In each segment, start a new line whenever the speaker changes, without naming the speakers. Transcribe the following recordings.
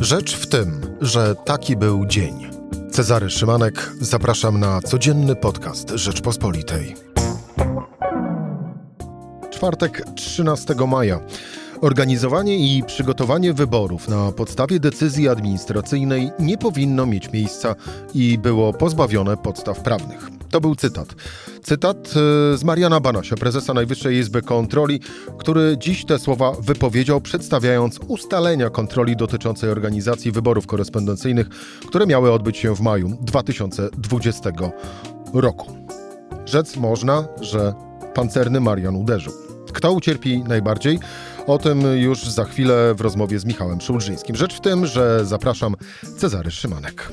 Rzecz w tym, że taki był dzień. Cezary Szymanek, zapraszam na codzienny podcast Rzeczpospolitej. Czwartek 13 maja. Organizowanie i przygotowanie wyborów na podstawie decyzji administracyjnej nie powinno mieć miejsca i było pozbawione podstaw prawnych. To był cytat. Cytat e, z Mariana Banasia, prezesa Najwyższej Izby Kontroli, który dziś te słowa wypowiedział, przedstawiając ustalenia kontroli dotyczącej organizacji wyborów korespondencyjnych, które miały odbyć się w maju 2020 roku. Rzec można, że pancerny Marian uderzył. Kto ucierpi najbardziej? O tym już za chwilę w rozmowie z Michałem Szulżyńskim. Rzecz w tym, że zapraszam Cezary Szymanek.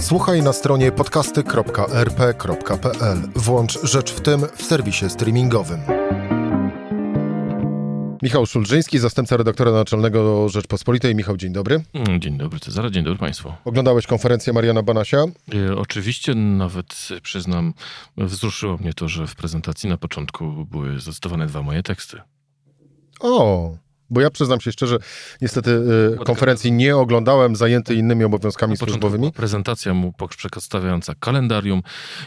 Słuchaj na stronie podcasty.rp.pl. Włącz Rzecz w tym w serwisie streamingowym. Michał Szulżyński, zastępca redaktora naczelnego Rzeczpospolitej. Michał, dzień dobry.
Mm, dzień dobry Cezary, dzień dobry Państwu.
Oglądałeś konferencję Mariana Banasia?
E, oczywiście, nawet przyznam, wzruszyło mnie to, że w prezentacji na początku były zacytowane dwa moje teksty.
O, bo ja przyznam się szczerze, niestety y, konferencji nie oglądałem, zajęty innymi obowiązkami służbowymi.
Prezentacja mu przedstawiająca kalendarium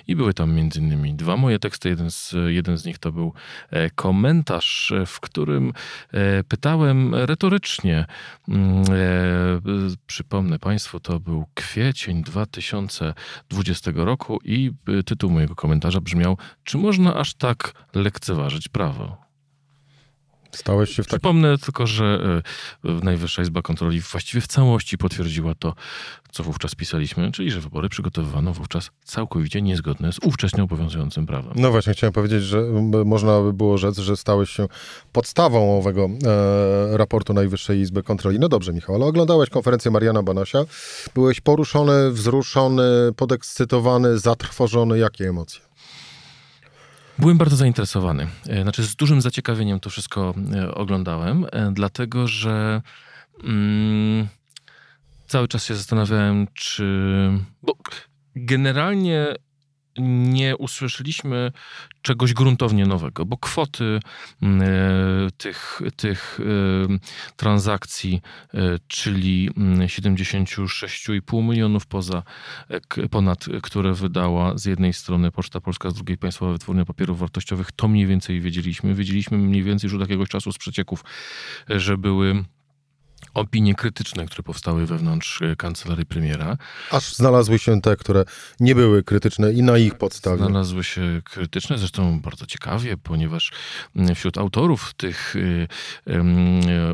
i były tam między innymi dwa moje teksty. Jeden z, jeden z nich to był e, komentarz, w którym e, pytałem retorycznie, mm, e, przypomnę Państwu, to był kwiecień 2020 roku i tytuł mojego komentarza brzmiał, czy można aż tak lekceważyć prawo?
Stałeś się w.
Przypomnę tylko, że e, Najwyższa Izba Kontroli właściwie w całości potwierdziła to, co wówczas pisaliśmy, czyli że wybory przygotowywano wówczas całkowicie niezgodne z ówcześnie obowiązującym prawem.
No właśnie, chciałem powiedzieć, że można by było rzec, że stałeś się podstawą owego e, raportu Najwyższej Izby Kontroli. No dobrze, Michał, ale oglądałeś konferencję Mariana Banasia. Byłeś poruszony, wzruszony, podekscytowany, zatrwożony. Jakie emocje?
Byłem bardzo zainteresowany. E, znaczy, z dużym zaciekawieniem to wszystko e, oglądałem, e, dlatego że mm, cały czas się zastanawiałem, czy. Bo generalnie nie usłyszeliśmy czegoś gruntownie nowego, bo kwoty mm, e, tych, tych e, transakcji, e, czyli 76,5 mm, milionów poza, ponad, które wydała z jednej strony Poczta Polska, z drugiej Państwowa Wytwórnia Papierów Wartościowych, to mniej więcej wiedzieliśmy. Wiedzieliśmy mniej więcej już od jakiegoś czasu z przecieków, że były opinie krytyczne, które powstały wewnątrz e, kancelarii premiera.
Aż znalazły się te, które nie były krytyczne i na ich podstawie.
Znalazły się krytyczne, zresztą bardzo ciekawie, ponieważ wśród autorów tych y,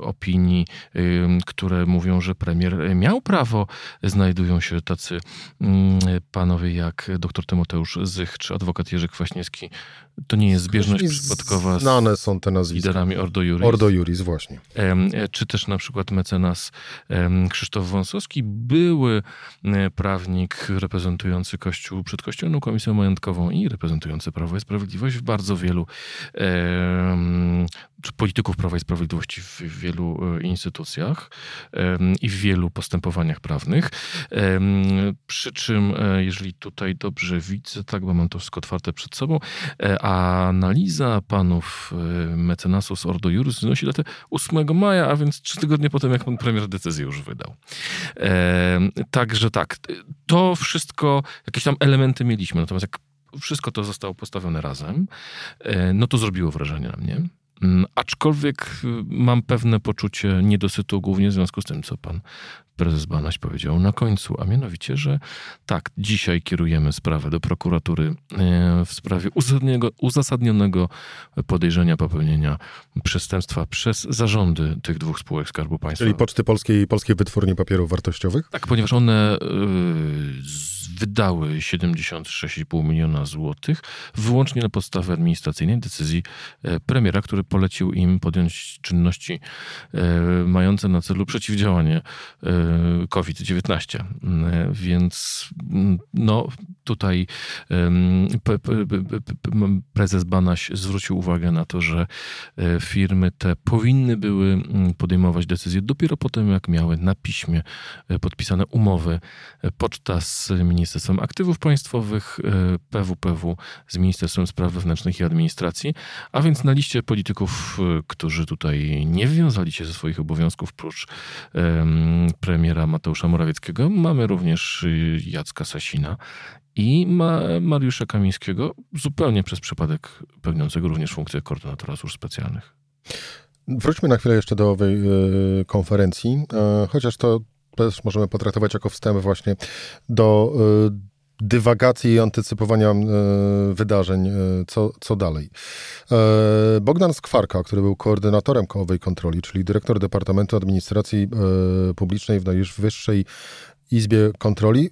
opinii, y, które mówią, że premier miał prawo, znajdują się tacy y, panowie jak dr Tymoteusz Zych czy adwokat Jerzy Kwaśniewski. To nie jest zbieżność przypadkowa
z Znane są te nazwiska.
liderami Ordo Juris.
Ordo Juris, właśnie.
E, czy też na przykład mecenas Krzysztof Wąsowski, były e, prawnik reprezentujący Kościół przed Kościołem Komisją Majątkową i reprezentujący Prawo i Sprawiedliwość w bardzo wielu czy polityków Prawa i Sprawiedliwości w wielu e, instytucjach i w wielu postępowaniach prawnych. Przy czym, e, jeżeli tutaj dobrze widzę, tak, bo mam to wszystko otwarte przed sobą, analiza panów mecenasów z Ordo Juris wynosi datę 8 maja, a więc trzy tygodnie po tym, jak pan premier decyzję już wydał. E, także tak, to wszystko, jakieś tam elementy mieliśmy, natomiast jak wszystko to zostało postawione razem, e, no to zrobiło wrażenie na mnie. Mm, aczkolwiek y, mam pewne poczucie niedosytu, głównie w związku z tym, co pan prezes Banaś powiedział na końcu, a mianowicie, że tak, dzisiaj kierujemy sprawę do prokuratury e, w sprawie uzasadnionego, podejrzenia popełnienia przestępstwa przez zarządy tych dwóch spółek Skarbu Państwa.
Czyli Poczty Polskiej i Polskiej Wytwórni Papierów Wartościowych?
Tak, ponieważ one yy, wydały 76,5 miliona złotych wyłącznie na podstawie administracyjnej decyzji e, premiera, który polecił im podjąć czynności e, mające na celu przeciwdziałanie COVID-19. Więc no, tutaj prezes Banaś zwrócił uwagę na to, że firmy te powinny były podejmować decyzje dopiero po tym, jak miały na piśmie podpisane umowy poczta z Ministerstwem Aktywów Państwowych, PWPW z Ministerstwem Spraw Wewnętrznych i Administracji, a więc na liście polityków, którzy tutaj nie wiązali się ze swoich obowiązków, prócz um, premiera Mateusza Morawieckiego, mamy również y, Jacka Sasina i ma Mariusza Kamińskiego, zupełnie przez przypadek pełniącego również funkcję koordynatora służb specjalnych.
Wróćmy na chwilę jeszcze do owej y, konferencji, y, chociaż to też możemy potraktować jako wstęp właśnie do y, dywagacji i antycypowania e, wydarzeń, e, co, co dalej. E, Bogdan Skwarka, który był koordynatorem kołowej kontroli, czyli dyrektor Departamentu Administracji Publicznej w Najwyższej Izbie Kontroli,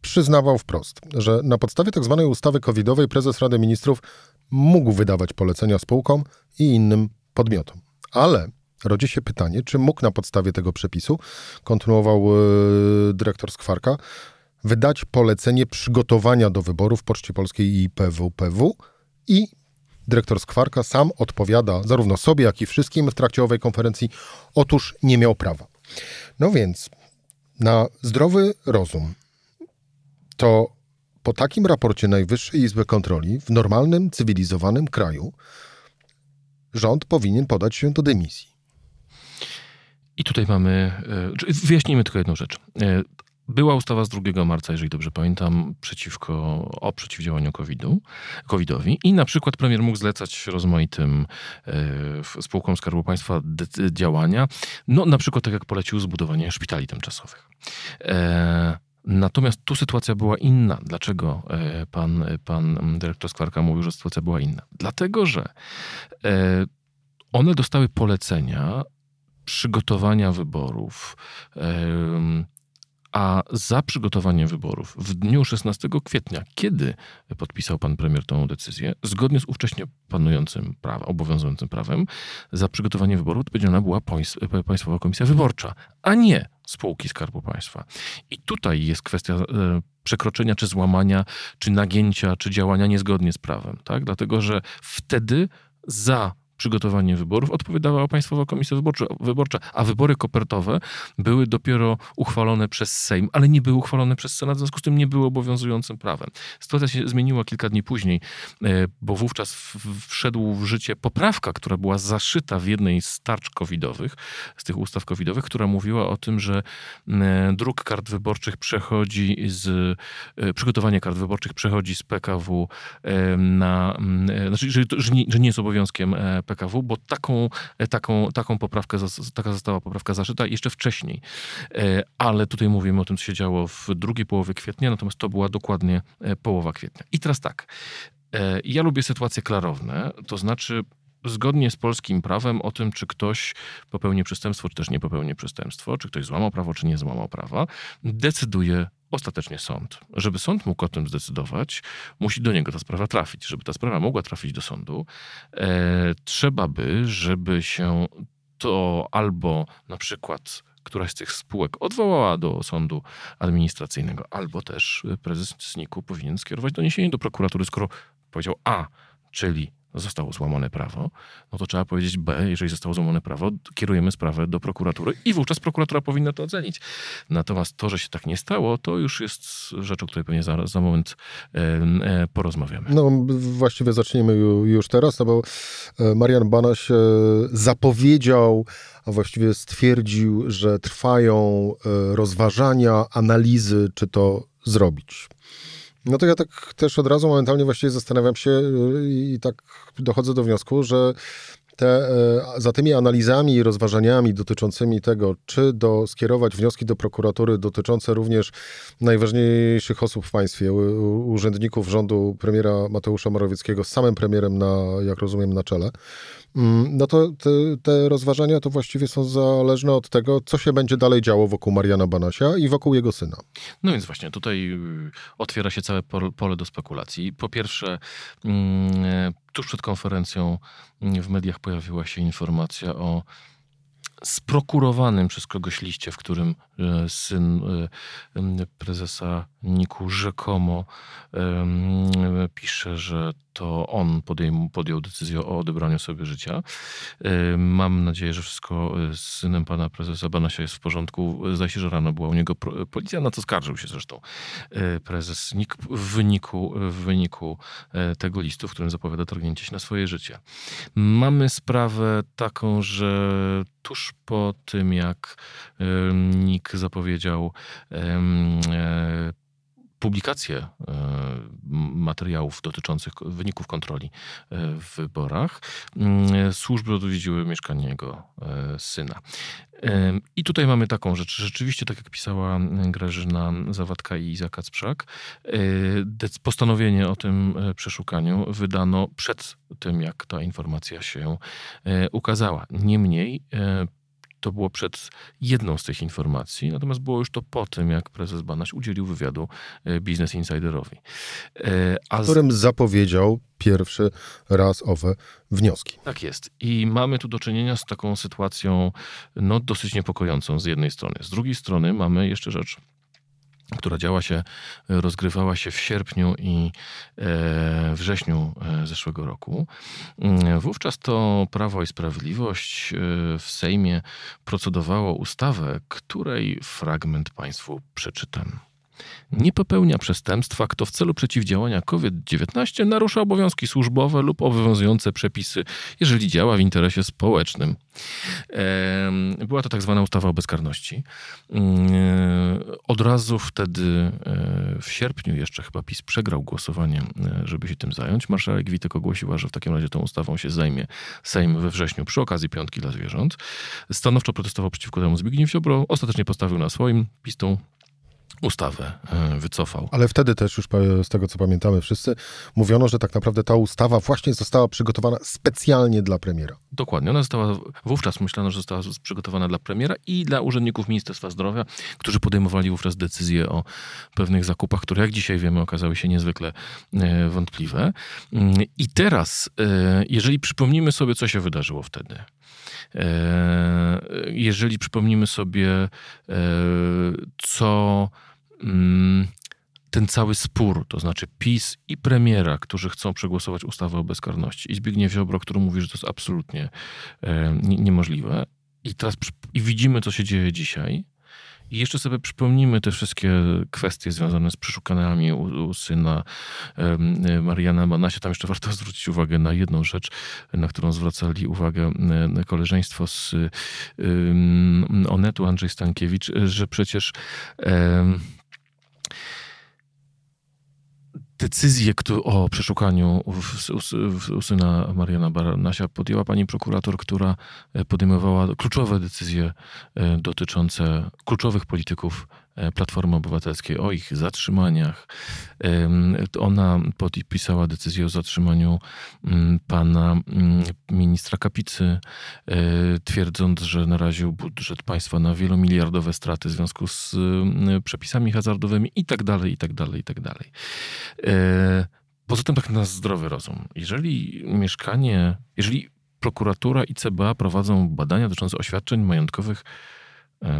przyznawał wprost, że na podstawie tzw. Tak ustawy covidowej prezes Rady Ministrów mógł wydawać polecenia spółkom i innym podmiotom. Ale rodzi się pytanie, czy mógł na podstawie tego przepisu, kontynuował dyrektor Skwarka, wydać polecenie przygotowania do wyborów Poczcie Polskiej i PWPW i dyrektor Skwarka sam odpowiada zarówno sobie, jak i wszystkim w trakcie owej konferencji, otóż nie miał prawa. No więc na zdrowy rozum to po takim raporcie Najwyższej Izby Kontroli w normalnym, cywilizowanym kraju rząd powinien podać się do dymisji.
I tutaj mamy, e, wyjaśnijmy tylko jedną rzecz. Była ustawa z 2 marca, jeżeli dobrze pamiętam, przeciwko, o przeciwdziałaniu COVID-u, COVID-owi i na przykład premier mógł zlecać rozmaitym e, spółkom Skarbu Państwa działania, no na przykład tak jak polecił zbudowanie szpitali tymczasowych. E, Natomiast tu sytuacja była inna. Dlaczego e, pan, pan dyrektor Skwarka mówił, że sytuacja była inna? Dlatego, że e, one dostały polecenia przygotowania wyborów, a za przygotowanie wyborów w dniu 16 kwietnia, kiedy podpisał pan premier tą decyzję, zgodnie z ówcześnie panującym prawem, obowiązującym prawem, za przygotowanie wyborów odpowiedzialna była Państwowa Komisja Wyborcza, a nie spółki Skarbu Państwa. I tutaj jest kwestia e, przekroczenia, czy złamania, czy nagięcia, czy działania niezgodnie z prawem, tak? Dlatego, że wtedy za przygotowanie wyborów odpowiadała Państwowa Komisja Wyborcza, a wybory kopertowe były dopiero uchwalone przez Sejm, ale nie były uchwalone przez Senat, w związku z tym nie były obowiązującym prawem. Sytuacja się zmieniła kilka dni później, e, bo wówczas wszedł w życie poprawka, która była zaszyta w jednej z tarcz covidowych, z tych ustaw covidowych, która mówiła o tym, że e, druk kart wyborczych przechodzi z, e, przygotowanie kart wyborczych przechodzi z PKW na, znaczy, że, że, nie, że nie jest obowiązkiem PKW, bo taką, taką, taką poprawkę, taka została poprawka zaszyta jeszcze wcześniej. E, ale tutaj mówimy o tym, co się działo w drugiej połowie kwietnia, natomiast to była dokładnie e, połowa kwietnia. I teraz tak, e, ja lubię sytuacje klarowne, to znaczy zgodnie z polskim prawem o tym, czy ktoś popełni przestępstwo, czy też nie popełni przestępstwo, czy ktoś złamał prawo, czy nie złamał prawa, decyduje ostatecznie sąd. Żeby sąd mógł o tym zdecydować, musi do niego ta sprawa trafić. Żeby ta sprawa mogła trafić do sądu, e, trzeba by, żeby się to albo na przykład któraś z tych spółek odwołała do sądu administracyjnego, albo też prezes SNIK-u powinien skierować doniesienie do prokuratury, skoro powiedział A, czyli zostało złamane prawo, no to trzeba powiedzieć B, jeżeli zostało złamane prawo, kierujemy sprawę do prokuratury i wówczas prokuratura powinna to ocenić. Natomiast to, że się tak nie stało, to już jest rzecz, o której pewnie za, za moment e, e, porozmawiamy.
No właściwie zaczniemy już teraz, no bo e, Marian Banaś e, zapowiedział, a właściwie stwierdził, że trwają e, rozważania, analizy, czy to zrobić. No to ja tak też od razu momentalnie właściwie zastanawiam się y, i tak dochodzę do wniosku, że te, e, za tymi analizami i rozważaniami dotyczącymi tego, czy do, skierować wnioski do prokuratury dotyczące również najważniejszych osób w państwie, urzędników rządu premiera Mateusza Morawieckiego z samym premierem, na, jak rozumiem, na czele, mm, no to te, te rozważania to właściwie są zależne od tego, co się będzie dalej działo wokół Mariana Banasia i wokół jego syna.
No więc właśnie, tutaj y, otwiera się całe pole do spekulacji. Po pierwsze, mm, tuż przed konferencją w mediach pojawiła się informacja o sprokurowanym przez kogoś liście, w którym e, syn e, prezesa Niku rzekomo pisze, że to on podjął, decyzję o odebraniu sobie życia. Mam nadzieję, że wszystko z synem pana prezesa Banasia jest w porządku. Zdaje się, że rano była u niego policja, na co skarżył się zresztą prezes Nik w wyniku, w wyniku tego listu, w którym zapowiada targnięcie się na swoje życie. Mamy sprawę taką, że tuż po tym, jak NIK zapowiedział e, publikację e, materiałów dotyczących wyników kontroli e, w wyborach, mm, służby odwiedziły mieszkanie jego syna. I tutaj mamy taką rzecz. Rzeczywiście, tak jak pisała Grażyna Zawadka i Iza Kacprzak, postanowienie o tym przeszukaniu wydano przed tym, jak ta informacja się ukazała. Niemniej to było przed jedną z tych informacji, natomiast było już to po tym, jak prezes Banaś udzielił wywiadu e, Business Insiderowi.
E, a z... którym zapowiedział pierwszy raz owe wnioski.
Tak jest. I mamy tu do czynienia z taką sytuacją no, dosyć niepokojącą z jednej strony. Z drugiej strony mamy jeszcze rzecz która działa się, rozgrywała się w sierpniu i e, wrześniu e, zeszłego roku. Mm, wówczas to Prawo i Sprawiedliwość e, w Sejmie procedowało ustawę, której fragment Państwu przeczytam nie popełnia przestępstwa, kto w celu przeciwdziałania COVID-19 narusza obowiązki służbowe lub obowiązujące przepisy, jeżeli działa w interesie społecznym. Była to tak zwana ustawa o bezkarności. Od razu wtedy, e, w sierpniu jeszcze chyba PiS przegrał głosowanie, e, żeby się tym zająć. Marszałek Witek ogłosiła, że w takim razie tą ustawą się zajmie Sejm we wrześniu przy okazji Piątki dla Zwierząt. Stanowczo protestował przeciwko temu Zbigniew Ziobro. Ostatecznie postawił na swoim. PiS tą ustawę e, wycofał.
Ale wtedy też już z tego co pamiętamy wszyscy, mówiono, że tak naprawdę ta ustawa właśnie została przygotowana specjalnie dla premiera.
Dokładnie. Ona została, wówczas myślano, że została przygotowana dla premiera i dla urzędników Ministerstwa Zdrowia, którzy podejmowali wówczas decyzje o pewnych zakupach, które jak dzisiaj wiemy okazały się niezwykle e, wątpliwe. Mm, I teraz, e, jeżeli przypomnimy sobie, co się wydarzyło wtedy, jeżeli przypomnimy sobie, co ten cały spór, to znaczy PiS i premiera, którzy chcą przegłosować ustawę o bezkarności i Zbigniew Ziobro, który mówi, że to jest absolutnie e, niemożliwe. I teraz i widzimy, co się dzieje dzisiaj. I jeszcze sobie przypomnimy te wszystkie kwestie związane z przeszukaniami u, u syna e, Mariana Manasia. Tam jeszcze warto zwrócić uwagę na jedną rzecz, na którą zwracali uwagę e, koleżeństwo z Onetu, Andrzej Stankiewicz, że przecież decyzję o przeszukaniu u, syna Mariana Baranasia podjęła pani prokurator, która e, podejmowała kluczowe decyzje e, dotyczące kluczowych polityków Platformy Obywatelskiej o ich zatrzymaniach. Ona podpisała decyzję o zatrzymaniu mm, pana mm, ministra Kapicy, e, twierdząc, że naraził budżet państwa na wielomiliardowe straty w związku z mm, przepisami hazardowymi i tak dalej, i tak dalej, i tak dalej. E, poza tym tak na zdrowy rozum. Jeżeli mieszkanie, jeżeli prokuratura i CBA prowadzą badania dotyczące oświadczeń majątkowych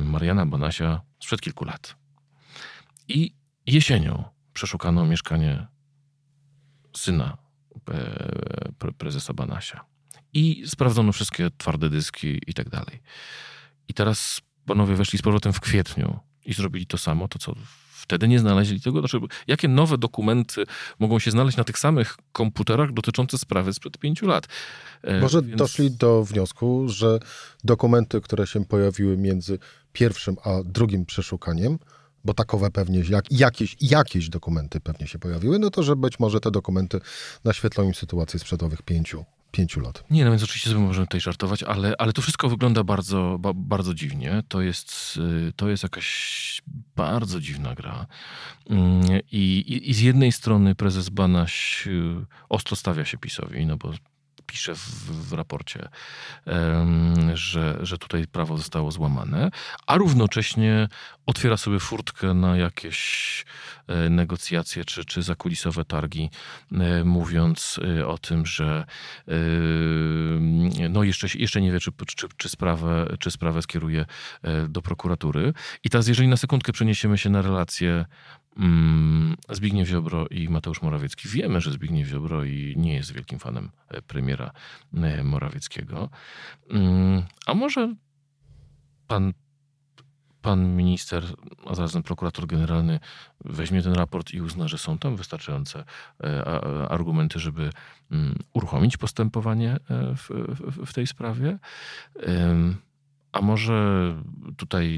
Mariana Bonasia sprzed kilku lat. I jesienią przeszukano mieszkanie syna e, prezesa Banasia. I sprawdzono wszystkie twarde dyski i tak dalej. I teraz panowie weszli z powrotem w kwietniu i zrobili to samo, to co wtedy nie znaleźli tego. Znaczy, jakie nowe dokumenty mogą się znaleźć na tych samych komputerach dotyczące sprawy sprzed pięciu lat?
E, Może Więc... doszli do wniosku, że dokumenty, które się pojawiły między pierwszym a drugim przeszukaniem, bo takowe pewnie, jak, jakieś, jakieś dokumenty pewnie się pojawiły, no to że być może te dokumenty naświetlą im sytuację sprzed owych pięciu, pięciu lat.
Nie, no więc oczywiście sobie możemy tutaj żartować, ale, ale to wszystko wygląda bardzo, ba, bardzo dziwnie. To jest, y, to jest jakaś bardzo dziwna gra. Mm, I, i, I z jednej strony prezes Banaś y, ostro stawia się PiSowi, no bo pisze w, w raporcie, że, że tutaj prawo zostało złamane, a równocześnie otwiera sobie furtkę na jakieś negocjacje czy, czy zakulisowe targi, e, mówiąc e, o tym, że no jeszcze, jeszcze nie wie, czy, czy, czy, sprawę, czy sprawę skieruje do prokuratury. I teraz, jeżeli na sekundkę przeniesiemy się na relacje mm, Zbigniew Ziobro i Mateusz Morawiecki. Wiemy, że Zbigniew Ziobro i nie jest wielkim fanem premiera Morawieckiego. Mm, a może pan pan minister, a zarazem prokurator generalny weźmie ten raport i uzna, że są tam wystarczające e, argumenty, żeby mm, uruchomić postępowanie e, w, w, w tej sprawie. A może tutaj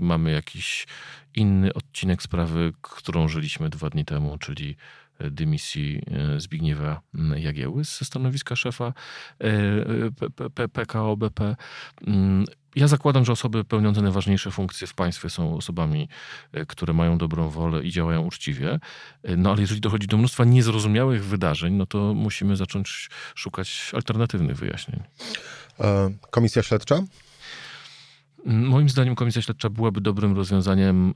mamy jakiś inny odcinek sprawy, którą żyliśmy dwa dni temu, czyli dymisji e, Zbigniewa Jagieły ze stanowiska szefa PKO BP. Ja zakładam, że osoby pełniące najważniejsze funkcje w państwie są osobami, e, które mają dobrą wolę i działają uczciwie. E, no ale jeżeli dochodzi do mnóstwa niezrozumiałych wydarzeń, no to musimy zacząć szukać alternatywnych wyjaśnień.
E, komisja śledcza?
Moim zdaniem komisja śledcza byłaby dobrym rozwiązaniem,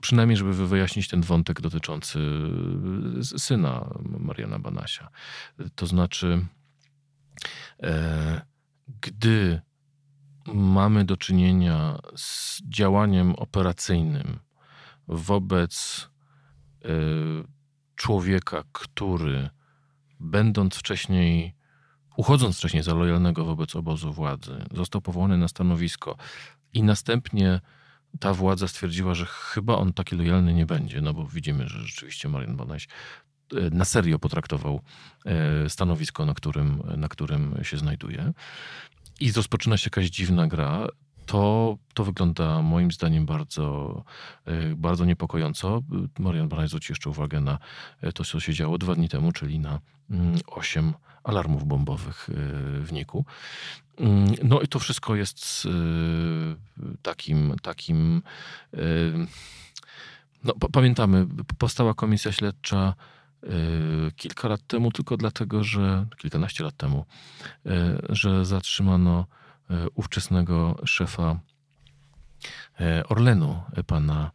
przynajmniej żeby wyjaśnić ten wątek dotyczący syna Mariana Banasia. To znaczy, gdy mamy do czynienia z działaniem operacyjnym wobec y, człowieka, który będąc wcześniej, uchodząc wcześniej za lojalnego wobec obozu władzy, został powołany na stanowisko i następnie ta władza stwierdziła, że chyba on taki lojalny nie będzie, no bo widzimy, że rzeczywiście Marian Banaś y, na serio potraktował y, stanowisko, na którym, na którym się znajduje i rozpoczyna się jakaś dziwna gra, to, to wygląda moim zdaniem bardzo, e, bardzo niepokojąco. Marian Baraj zwrócił jeszcze uwagę na e, to, co się działo dwa dni temu, czyli na mm, osiem alarmów bombowych e, w Niku. Mm, no i to wszystko jest takim, takim no, pamiętamy, powstała komisja śledcza kilka lat temu, tylko dlatego, że kilkanaście lat temu, y, że zatrzymano y, ówczesnego szefa Orlenu, pana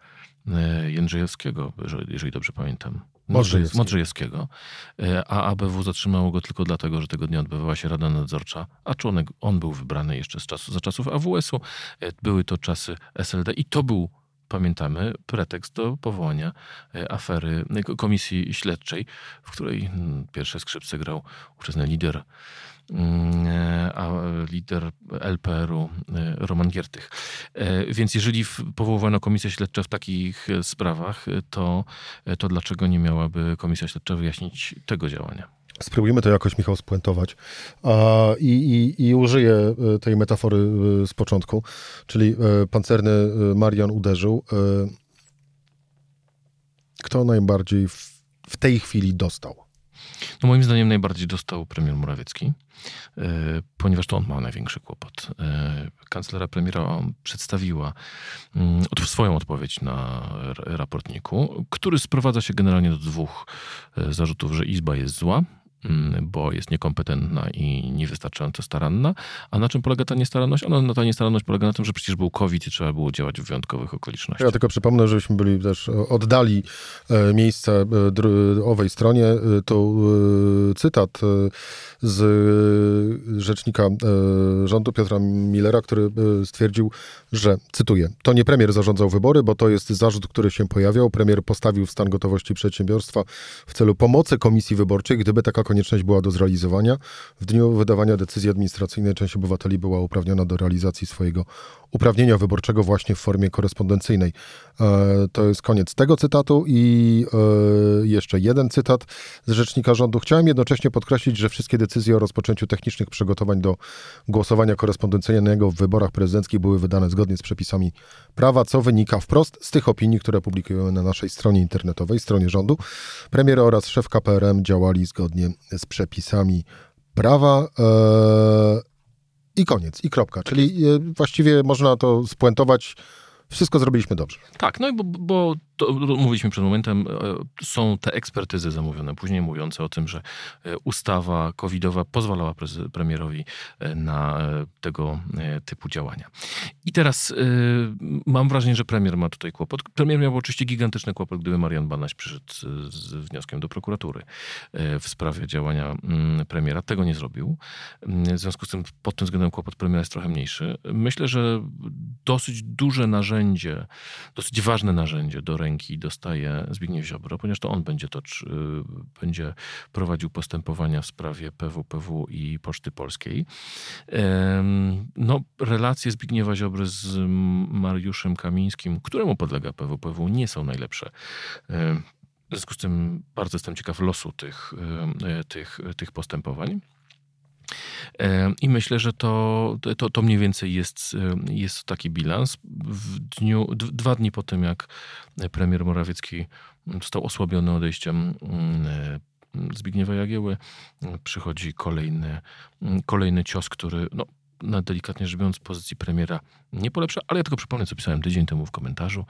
Jędrzejewskiego, jeżeli dobrze pamiętam. Modrzejewskiego. A ABW zatrzymało go tylko dlatego, że tego dnia odbywała się Rada Nadzorcza, a członek, on był wybrany jeszcze z czasu, za czasów AWS-u. Były to czasy SLD i to był pamiętamy, pretekst do powołania e, afery komisji śledczej, w której mm, pierwsze skrzypce grał ówczesny lider mm, e, a lider LPR-u e, Roman Giertych. Więc jeżeli powołano komisję śledczą w takich sprawach, to, to dlaczego nie miałaby komisja śledcza wyjaśnić tego działania?
Spróbujmy to jakoś, Michał, spuentować. I, i, I użyję e, tej metafory e, z początku, czyli e, pancerny Marian uderzył. Kto najbardziej w, w tej chwili dostał?
No moim zdaniem najbardziej dostał premier Morawiecki, ponieważ to on ma największy kłopot. Kancelera premiera przedstawiła mm, swoją odpowiedź na raportniku, który sprowadza się generalnie do dwóch zarzutów, że Izba jest zła bo jest niekompetentna i niewystarczająco staranna. A na czym polega ta niestaranność? Ona, na ta niestaranność polega na tym, że przecież był COVID i trzeba było działać w wyjątkowych okolicznościach.
Ja tylko przypomnę, żebyśmy byli też e, oddali e, miejsce e, owej stronie. To cytat z rzecznika rządu Piotra Millera, który stwierdził, że, cytuję, to nie premier zarządzał wybory, bo to jest zarzut, który się pojawiał. Premier postawił w stan gotowości przedsiębiorstwa w celu pomocy komisji wyborczej, gdyby taka konieczność była do zrealizowania. W dniu wydawania decyzji administracyjnej część obywateli była uprawniona do realizacji swojego uprawnienia wyborczego właśnie w formie korespondencyjnej. E, to jest koniec tego cytatu i e, jeszcze jeden cytat z rzecznika rządu. Chciałem jednocześnie podkreślić, że wszystkie decyzje o rozpoczęciu technicznych przygotowań do głosowania korespondencyjnego w wyborach prezydenckich były wydane zgodnie z przepisami prawa, co wynika wprost z tych opinii, które publikujemy na naszej stronie internetowej, stronie rządu. Premier oraz szef KPRM działali zgodnie z przepisami prawa. E, i koniec, i kropka. Czyli e, właściwie można to spuentować. Wszystko zrobiliśmy dobrze.
Tak, no i bo, bo to, mówiliśmy przed momentem, są te ekspertyzy zamówione, później mówiące o tym, że ustawa covidowa pozwalała premierowi na tego typu działania. I teraz mam wrażenie, że premier ma tutaj kłopot. Premier miał oczywiście gigantyczny kłopot, gdyby Marian Banaś przyszedł z wnioskiem do prokuratury w sprawie działania mm, premiera. Tego nie zrobił. W związku z tym pod tym względem kłopot premiera jest trochę mniejszy. Myślę, że dosyć duże narzędzie, dosyć ważne narzędzie do ręki dostaje Zbigniew Ziobro, ponieważ to on będzie, to, będzie prowadził postępowania w sprawie PWPW i Poczty Polskiej. No, relacje Zbigniewa Ziobry z Mariuszem Kamińskim, któremu podlega PWPW, nie są najlepsze. W związku z tym bardzo jestem ciekaw losu tych, tych, tych postępowań. I myślę, że to, to, to mniej więcej jest, jest taki bilans. W dniu, dwa dni po tym, jak premier Morawiecki został osłabiony odejściem Zbigniewa Jagieły, przychodzi kolejny, kolejny cios, który no, na delikatnie rzecz biorąc pozycji premiera nie polepsza, ale ja tylko przypomnę, co pisałem tydzień temu w komentarzu.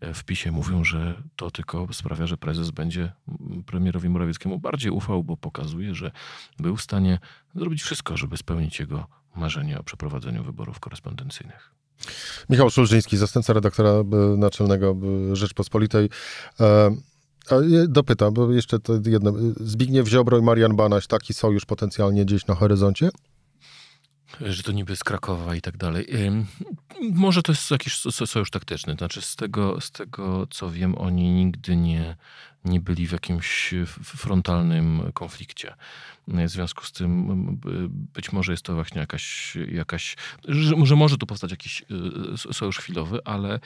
E, w PiSie mówią, że to tylko sprawia, że prezes będzie premierowi Morawieckiemu bardziej ufał, bo pokazuje, że był w stanie zrobić wszystko, żeby spełnić jego marzenie o przeprowadzeniu wyborów korespondencyjnych.
Michał Szulżyński, zastępca redaktora e, naczelnego e, Rzeczpospolitej. Dopytam, bo jeszcze to jedno. Zbigniew Ziobro i Marian Banaś, taki sojusz potencjalnie gdzieś na horyzoncie?
Że to niby z Krakowa i tak dalej. Może to jest jakiś sojusz taktyczny. Znaczy z tego, z tego co wiem, oni nigdy nie, nie byli w jakimś frontalnym konflikcie. W związku z tym być może jest to właśnie jakaś, jakaś że, że może tu powstać jakiś y, sojusz chwilowy, ale,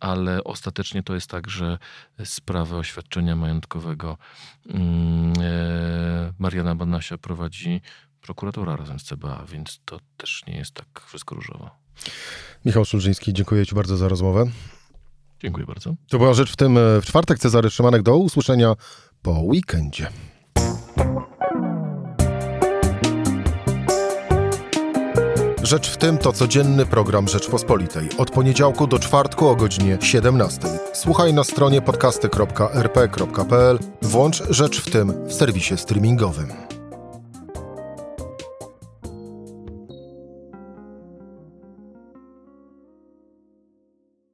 ale ostatecznie to jest tak, że sprawę oświadczenia majątkowego e, Mariana Banasia prowadzi prokuratura razem z CBA, więc to też nie jest tak wszystko różowo.
Michał Szulżyński, dziękuję Ci bardzo za rozmowę.
Dziękuję bardzo.
To była rzecz w tym w czwartek. Cezary Szymanek do usłyszenia po weekendzie. Rzecz w tym to codzienny program Rzeczpospolitej. Od poniedziałku do czwartku o godzinie 17. Słuchaj na stronie podcasty.rp.pl. Włącz Rzecz w tym w serwisie streamingowym.